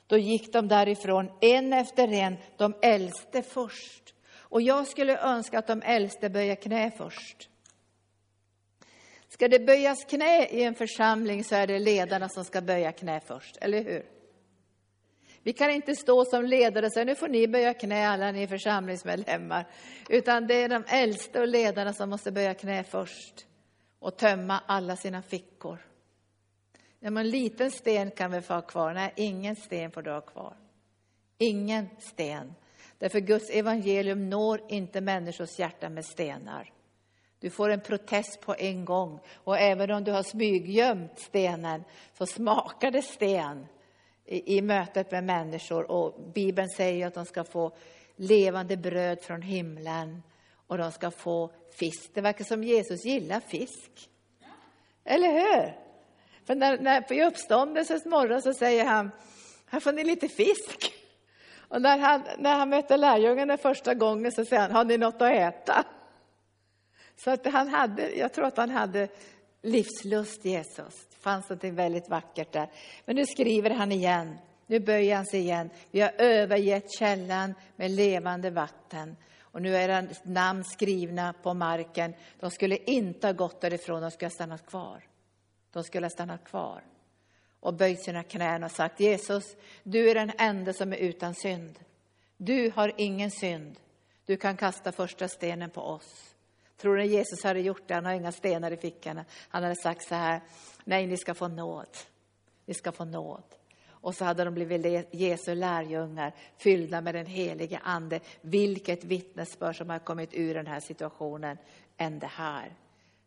då gick de därifrån en efter en, de äldste först. Och jag skulle önska att de äldste böjer knä först. Ska det böjas knä i en församling så är det ledarna som ska böja knä först, eller hur? Vi kan inte stå som ledare och säga nu får ni böja knä alla ni församlingsmedlemmar. Utan det är de äldste och ledarna som måste böja knä först och tömma alla sina fickor. Ja, men en liten sten kan vi få ha kvar. Nej, ingen sten får du ha kvar. Ingen sten. Därför Guds evangelium når inte människors hjärta med stenar. Du får en protest på en gång. Och även om du har smyggömt stenen så smakar det sten i, i mötet med människor. Och Bibeln säger att de ska få levande bröd från himlen och de ska få fisk. Det verkar som Jesus gillar fisk. Eller hur? För när, när på uppståndelsens morgon så säger han, här får ni lite fisk. Och när han, när han mötte lärjungarna första gången så säger han, har ni något att äta? Så att han hade, jag tror att han hade livslust, Jesus. Det fanns något väldigt vackert där. Men nu skriver han igen. Nu böjer han sig igen. Vi har övergett källan med levande vatten. Och nu är hans namn skrivna på marken. De skulle inte ha gått därifrån, de skulle ha stannat kvar. De skulle ha stannat kvar och böjt sina knän och sagt Jesus, du är den enda som är utan synd. Du har ingen synd. Du kan kasta första stenen på oss. Tror ni Jesus hade gjort det? Han har inga stenar i fickorna. Han hade sagt så här, nej, ni ska få nåd. Ni ska få nåd. Och så hade de blivit Jesu lärjungar, fyllda med den helige Ande. Vilket vittnesbörd som har kommit ur den här situationen än det här.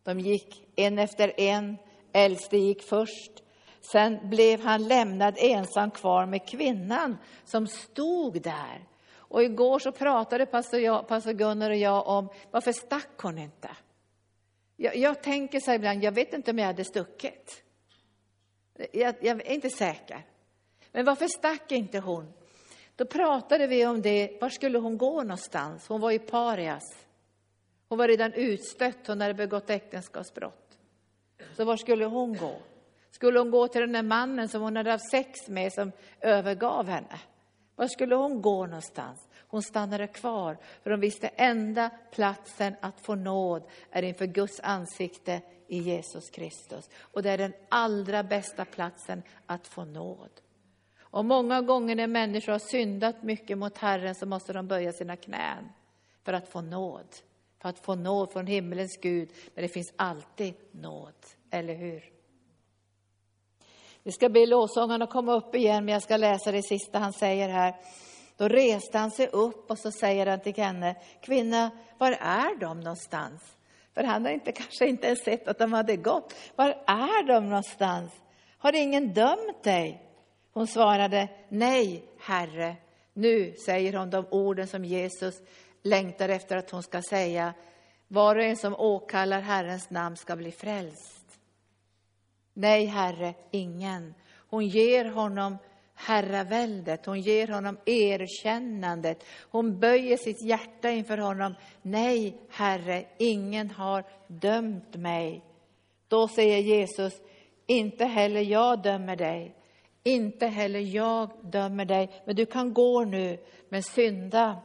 De gick en efter en, äldste gick först. Sen blev han lämnad ensam kvar med kvinnan som stod där. Och igår så pratade pastor, jag, pastor Gunnar och jag om varför stack hon inte? Jag, jag tänker så här ibland, jag vet inte om jag hade stuckit. Jag, jag är inte säker. Men varför stack inte hon? Då pratade vi om det, var skulle hon gå någonstans? Hon var i parias. Hon var redan utstött, hon hade begått äktenskapsbrott. Så var skulle hon gå? Skulle hon gå till den där mannen som hon hade haft sex med, som övergav henne? Var skulle hon gå någonstans? Hon stannade kvar, för hon visste enda platsen att få nåd är inför Guds ansikte i Jesus Kristus. Och det är den allra bästa platsen att få nåd. Och många gånger när människor har syndat mycket mot Herren så måste de böja sina knän för att få nåd. För att få nåd från himmelens Gud. Men det finns alltid nåd, eller hur? Vi ska be lovsångarna komma upp igen, men jag ska läsa det sista han säger här. Då reste han sig upp och så säger han till henne, kvinna, var är de någonstans? För han har inte, kanske inte ens sett att de hade gått. Var är de någonstans? Har ingen dömt dig? Hon svarade, nej, Herre. Nu säger hon de orden som Jesus längtar efter att hon ska säga. Var och en som åkallar Herrens namn ska bli frälst. Nej, Herre, ingen. Hon ger honom herraväldet, hon ger honom erkännandet. Hon böjer sitt hjärta inför honom. Nej, Herre, ingen har dömt mig. Då säger Jesus, inte heller jag dömer dig. Inte heller jag dömer dig, men du kan gå nu, men synda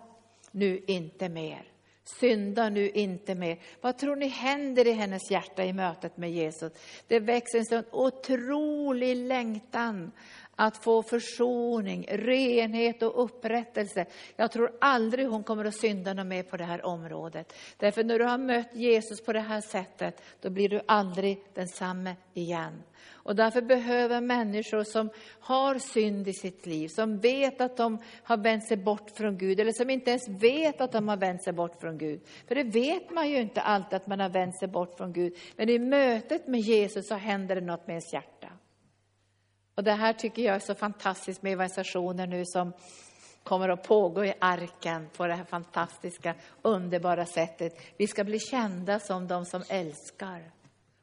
nu inte mer. Synda nu inte mer. Vad tror ni händer i hennes hjärta i mötet med Jesus? Det växer en sån otrolig längtan att få försoning, renhet och upprättelse. Jag tror aldrig hon kommer att synda något mer på det här området. Därför när du har mött Jesus på det här sättet, då blir du aldrig densamme igen. Och därför behöver människor som har synd i sitt liv, som vet att de har vänt sig bort från Gud, eller som inte ens vet att de har vänt sig bort från Gud. För det vet man ju inte alltid att man har vänt sig bort från Gud. Men i mötet med Jesus så händer det något med ens hjärta. Och det här tycker jag är så fantastiskt med evangelisationer nu som kommer att pågå i arken på det här fantastiska, underbara sättet. Vi ska bli kända som de som älskar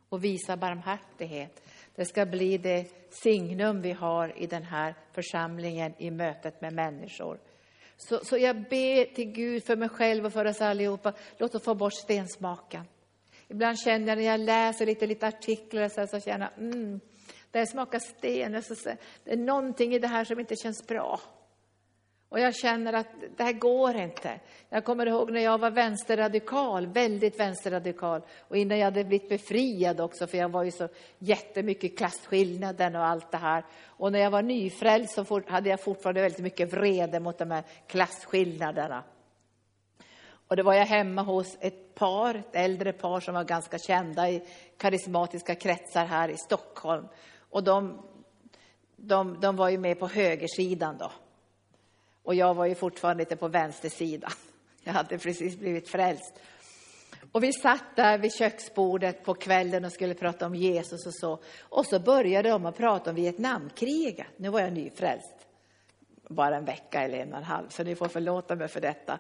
och visar barmhärtighet. Det ska bli det signum vi har i den här församlingen i mötet med människor. Så, så jag ber till Gud för mig själv och för oss allihopa, låt oss få bort stensmaken. Ibland känner jag när jag läser lite, lite artiklar så, så känner jag, mm, det smakar sten. Så, det är någonting i det här som inte känns bra. Och jag känner att det här går inte. Jag kommer ihåg när jag var vänsterradikal, väldigt vänsterradikal. Och innan jag hade blivit befriad också, för jag var ju så jättemycket klasskillnaden och allt det här. Och när jag var nyfrälst så hade jag fortfarande väldigt mycket vrede mot de här klasskillnaderna. Och då var jag hemma hos ett par, ett äldre par som var ganska kända i karismatiska kretsar här i Stockholm. Och de, de, de var ju med på högersidan då. Och jag var ju fortfarande lite på vänstersidan. Jag hade precis blivit frälst. Och vi satt där vid köksbordet på kvällen och skulle prata om Jesus och så. Och så började de att prata om Vietnamkriget. Nu var jag nyfrälst. Bara en vecka eller en och en halv, så ni får förlåta mig för detta.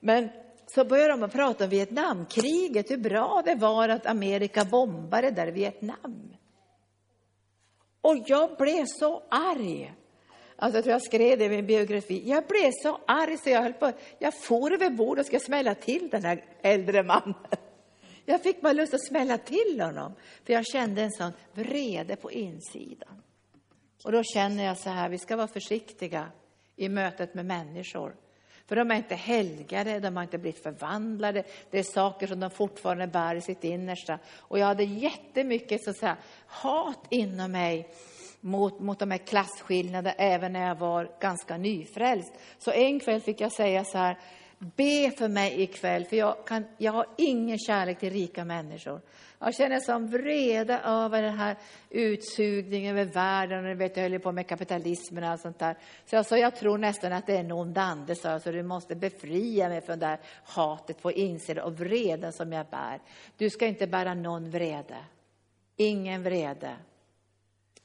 Men så började de att prata om Vietnamkriget, hur bra det var att Amerika bombade där i Vietnam. Och jag blev så arg Alltså jag tror jag skrev det i min biografi. Jag blev så arg så jag höll på, jag for över bordet och ska smälla till den här äldre mannen. Jag fick bara lust att smälla till honom, för jag kände en sån vrede på insidan. Och då känner jag så här, vi ska vara försiktiga i mötet med människor. För de är inte helgade, de har inte blivit förvandlade. Det är saker som de fortfarande bär i sitt innersta. Och jag hade jättemycket så att säga, hat inom mig mot, mot de här klasskillnaderna, även när jag var ganska nyfrälst. Så en kväll fick jag säga så här, be för mig ikväll, för jag, kan, jag har ingen kärlek till rika människor. Jag känner som vrede över den här utsugningen över världen. Och vet, jag höll på med kapitalismen och allt sånt där. Så jag sa, jag tror nästan att det är en ond ande, sa jag, så du måste befria mig från det här hatet på insidan och vreden som jag bär. Du ska inte bära någon vrede. Ingen vrede.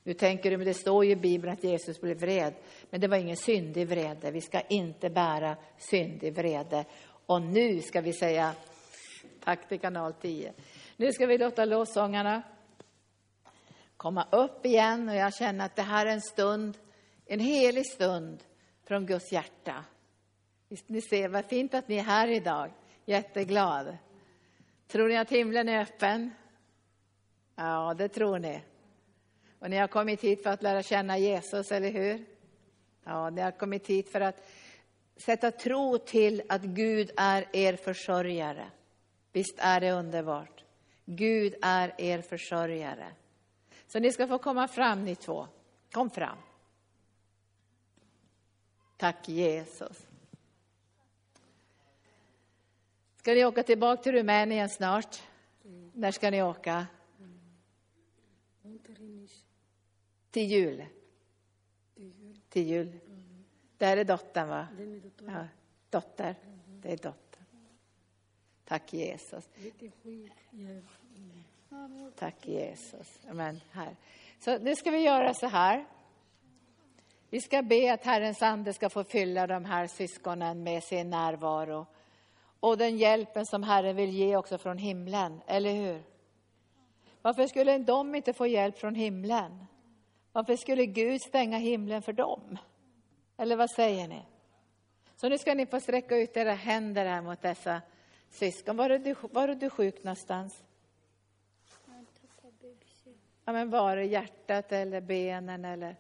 Nu tänker du, men det står ju i Bibeln att Jesus blev vred. Men det var ingen syndig vrede. Vi ska inte bära syndig vrede. Och nu ska vi säga tack till kanal 10. Nu ska vi låta lovsångarna komma upp igen och jag känner att det här är en stund, en helig stund från Guds hjärta. Ni ser vad fint att ni är här idag. Jätteglad. Tror ni att himlen är öppen? Ja, det tror ni. Och ni har kommit hit för att lära känna Jesus, eller hur? Ja, ni har kommit hit för att sätta tro till att Gud är er försörjare. Visst är det underbart? Gud är er försörjare. Så ni ska få komma fram ni två. Kom fram. Tack Jesus. Ska ni åka tillbaka till Rumänien snart? När ska ni åka? Till jul. Till jul. Det här är dottern, va? Ja, dotter. Det är dottern. Tack Jesus. Tack Jesus. Amen. Här. Så nu ska vi göra så här. Vi ska be att Herrens ande ska få fylla de här syskonen med sin närvaro och den hjälpen som Herren vill ge också från himlen, eller hur? Varför skulle de inte få hjälp från himlen? Varför skulle Gud stänga himlen för dem? Eller vad säger ni? Så nu ska ni få sträcka ut era händer här mot dessa syskon. Var är du, var är du sjuk någonstans? Ja, men var det hjärtat eller benen eller?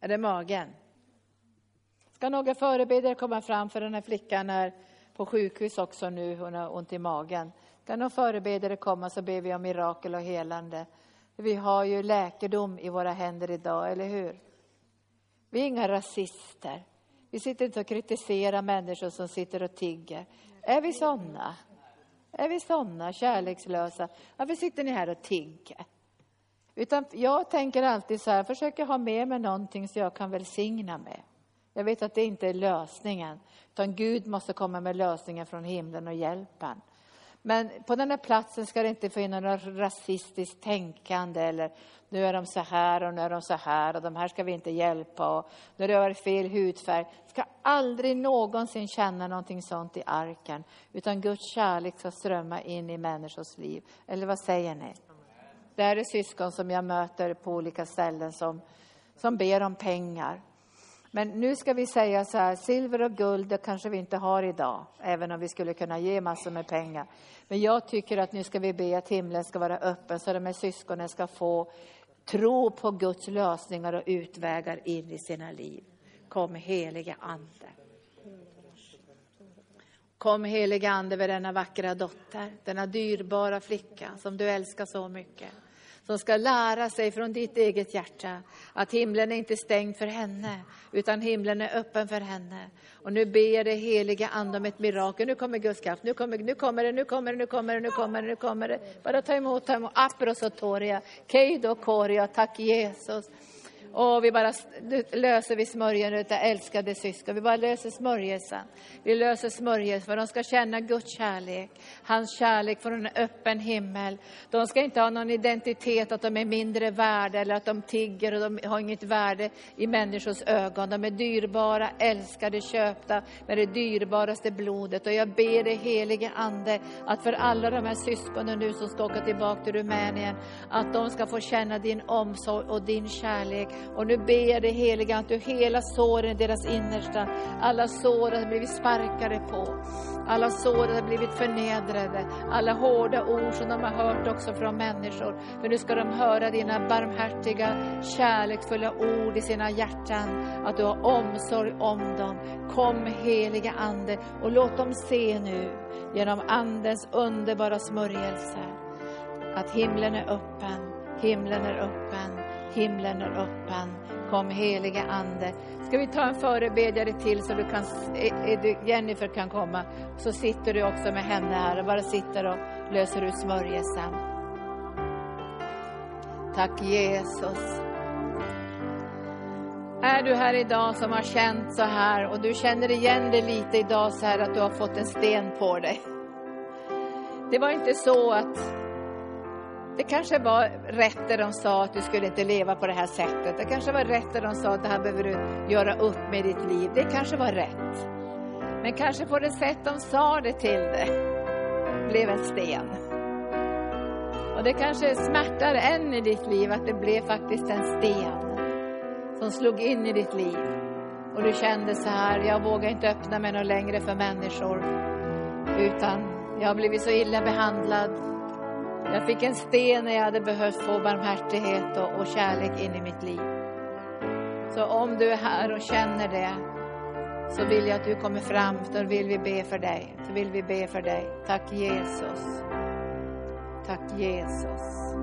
Är det magen? Ska några förebedjare komma fram för den här flickan är på sjukhus också nu, hon har ont i magen. Ska några förebedjare komma så ber vi om mirakel och helande. Vi har ju läkedom i våra händer idag, eller hur? Vi är inga rasister. Vi sitter inte och kritiserar människor som sitter och tigger. Är vi sådana? Är vi sådana kärlekslösa? Varför sitter ni här och tigger? Utan jag tänker alltid så här, försöker ha med mig någonting så jag kan välsigna med. Jag vet att det inte är lösningen, utan Gud måste komma med lösningen från himlen och hjälpen. Men på den här platsen ska det inte finnas något rasistiskt tänkande eller nu är de så här och nu är de så här och de här ska vi inte hjälpa och nu har det varit fel hudfärg. Ska aldrig någonsin känna någonting sånt i arken utan Guds kärlek ska strömma in i människors liv. Eller vad säger ni? Det här är syskon som jag möter på olika ställen som, som ber om pengar. Men nu ska vi säga så här, silver och guld det kanske vi inte har idag, även om vi skulle kunna ge massor med pengar. Men jag tycker att nu ska vi be att himlen ska vara öppen så de här syskonen ska få tro på Guds lösningar och utvägar in i sina liv. Kom helige Ande. Kom helige Ande över denna vackra dotter, denna dyrbara flicka som du älskar så mycket som ska lära sig från ditt eget hjärta att himlen är inte stängd för henne, utan himlen är öppen för henne. Och nu ber jag dig heliga Ande om ett mirakel. Nu kommer Guds kraft, nu kommer, nu kommer det, nu kommer det, nu kommer det, nu kommer det, nu kommer det. Bara ta emot, ta emot. Aprosotoria, keido koria, tack Jesus. Och vi bara löser vi smörjelsen, älskade syskon. Vi bara löser smörjelsen. Vi löser smörjelsen för de ska känna Guds kärlek. Hans kärlek från en öppen himmel. De ska inte ha någon identitet att de är mindre värda eller att de tigger och de har inget värde i människors ögon. De är dyrbara, älskade, köpta med det dyrbaraste blodet. Och jag ber dig helige Ande att för alla de här syskonen nu som ska åka tillbaka till Rumänien, att de ska få känna din omsorg och din kärlek och nu ber jag dig heliga att du hela såren i deras innersta. Alla sår har blivit sparkade på. Alla sår har blivit förnedrade. Alla hårda ord som de har hört också från människor. För nu ska de höra dina barmhärtiga, kärleksfulla ord i sina hjärtan. Att du har omsorg om dem. Kom heliga Ande och låt dem se nu genom Andens underbara smörjelse att himlen är öppen, himlen är öppen, himlen är öppen. Kom heliga Ande. Ska vi ta en förebedjare till så du kan, eh, eh, Jennifer kan komma. Så sitter du också med henne här och bara sitter och löser ut smörjelsen. Tack Jesus. Är du här idag som har känt så här och du känner igen dig lite idag så här att du har fått en sten på dig. Det var inte så att det kanske var rätt det de sa att du skulle inte leva på det här sättet. Det kanske var rätt det de sa att det här behöver du göra upp med ditt liv. Det kanske var rätt. Men kanske på det sätt de sa det till dig blev en sten. Och det kanske smärtar än i ditt liv att det blev faktiskt en sten som slog in i ditt liv. Och du kände så här, jag vågar inte öppna mig något längre för människor. Utan jag har blivit så illa behandlad. Jag fick en sten när jag hade behövt få barmhärtighet och, och kärlek in i mitt liv. Så om du är här och känner det så vill jag att du kommer fram, då vill vi be för dig. Så vill vi be för dig. Tack Jesus. Tack Jesus.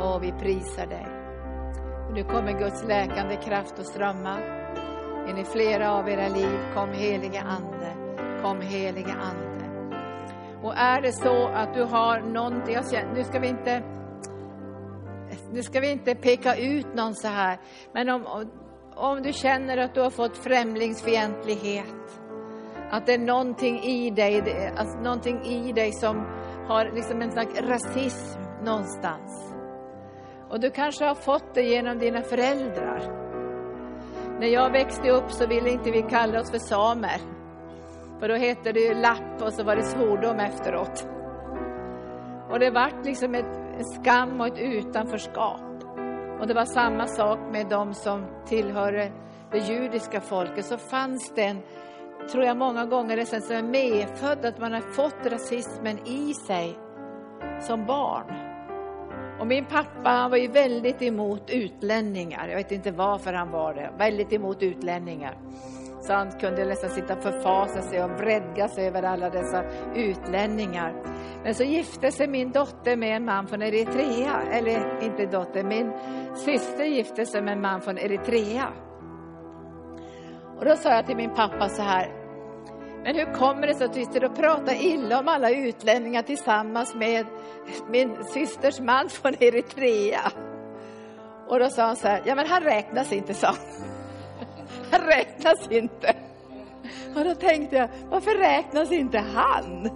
Och vi prisar dig. Nu kommer Guds läkande kraft att strömma in i flera av era liv. Kom helige Ande. Kom helige Ande. Och är det så att du har någonting, jag känner, nu ska vi inte nu ska vi inte peka ut någon så här, men om, om du känner att du har fått främlingsfientlighet, att det är någonting i dig, alltså någonting i dig som har liksom en slags rasism någonstans. Och du kanske har fått det genom dina föräldrar. När jag växte upp så ville inte vi kalla oss för samer. För då hette det ju lapp och så var det svordom efteråt. Och det vart liksom ett, en skam och ett utanförskap. Och det var samma sak med de som tillhörde det judiska folket. Så fanns det en, tror jag många gånger nästan som är medfödd, att man har fått rasismen i sig som barn. Och min pappa han var ju väldigt emot utlänningar. Jag vet inte varför han var det. Väldigt emot utlänningar. Så han kunde nästan sitta och förfasa sig och vredga sig över alla dessa utlänningar. Men så gifte sig min dotter med en man från Eritrea. Eller inte dotter, min syster gifte sig med en man från Eritrea. Och då sa jag till min pappa så här. Men hur kommer det sig att du sitter och pratar illa om alla utlänningar tillsammans med min systers man från Eritrea? Och då sa han så här, ja men han räknas inte, sa han räknas inte. Och då tänkte jag, varför räknas inte han?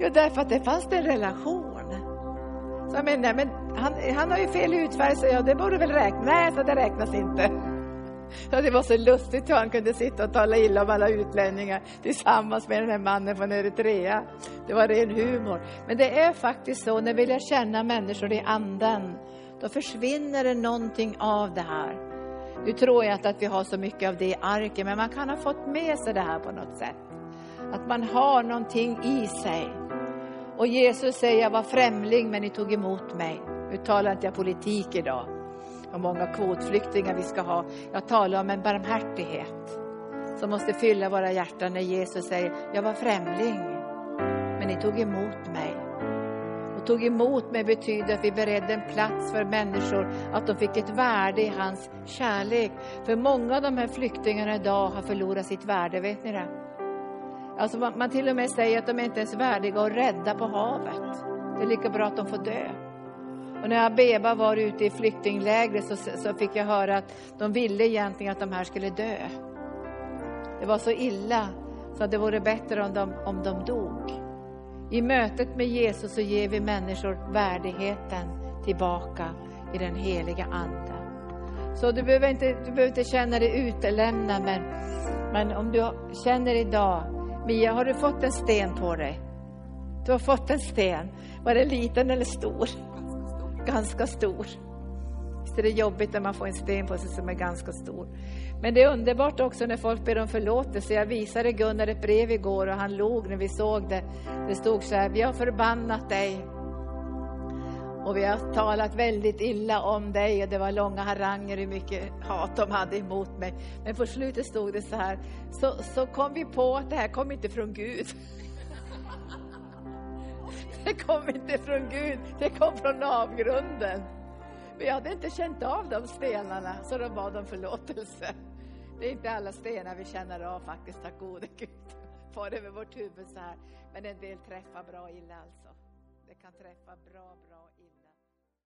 Jo, därför att det fanns en relation. Så jag menar, men han, han har ju fel hudfärg, så jag, det borde väl räknas. Nej, så det räknas inte. Så det var så lustigt hur han kunde sitta och tala illa om alla utlänningar tillsammans med den här mannen från Eritrea. Det var ren humor. Men det är faktiskt så, när vi lär känna människor i anden, då försvinner det någonting av det här. Nu tror jag inte att vi har så mycket av det i arken, men man kan ha fått med sig det här på något sätt. Att man har någonting i sig. Och Jesus säger, jag var främling men ni tog emot mig. Nu talar inte jag politik idag, Hur många kvotflyktingar vi ska ha. Jag talar om en barmhärtighet som måste fylla våra hjärtan när Jesus säger, jag var främling men ni tog emot mig tog emot mig betyder att vi beredde en plats för människor, att de fick ett värde i hans kärlek. För många av de här flyktingarna idag har förlorat sitt värde, vet ni det? Alltså man, man till och med säger att de är inte ens är värdiga att rädda på havet. Det är lika bra att de får dö. Och när Abeba var ute i flyktinglägret så, så fick jag höra att de ville egentligen att de här skulle dö. Det var så illa så att det vore bättre om de, om de dog. I mötet med Jesus så ger vi människor värdigheten tillbaka i den heliga Ande. Så du behöver inte, du behöver inte känna dig utelämnad, men, men om du känner idag, Mia, har du fått en sten på dig? Du har fått en sten. Var den liten eller stor? Ganska stor. Ganska stor. Så det är jobbigt när man får en sten på sig som är ganska stor. Men det är underbart också när folk ber om förlåtelse. Jag visade Gunnar ett brev igår och han log när vi såg det. Det stod så här, vi har förbannat dig och vi har talat väldigt illa om dig och det var långa haranger hur mycket hat de hade emot mig. Men på slutet stod det så här, så, så kom vi på att det här kom inte från Gud. Det kom inte från Gud, det kom från avgrunden. Vi hade inte känt av de stenarna, så de bad om förlåtelse. Det är inte alla stenar vi känner av faktiskt, tack gode Gud. Far över vårt huvud så här. Men en del träffar bra illa alltså. Det kan träffa bra, bra illa.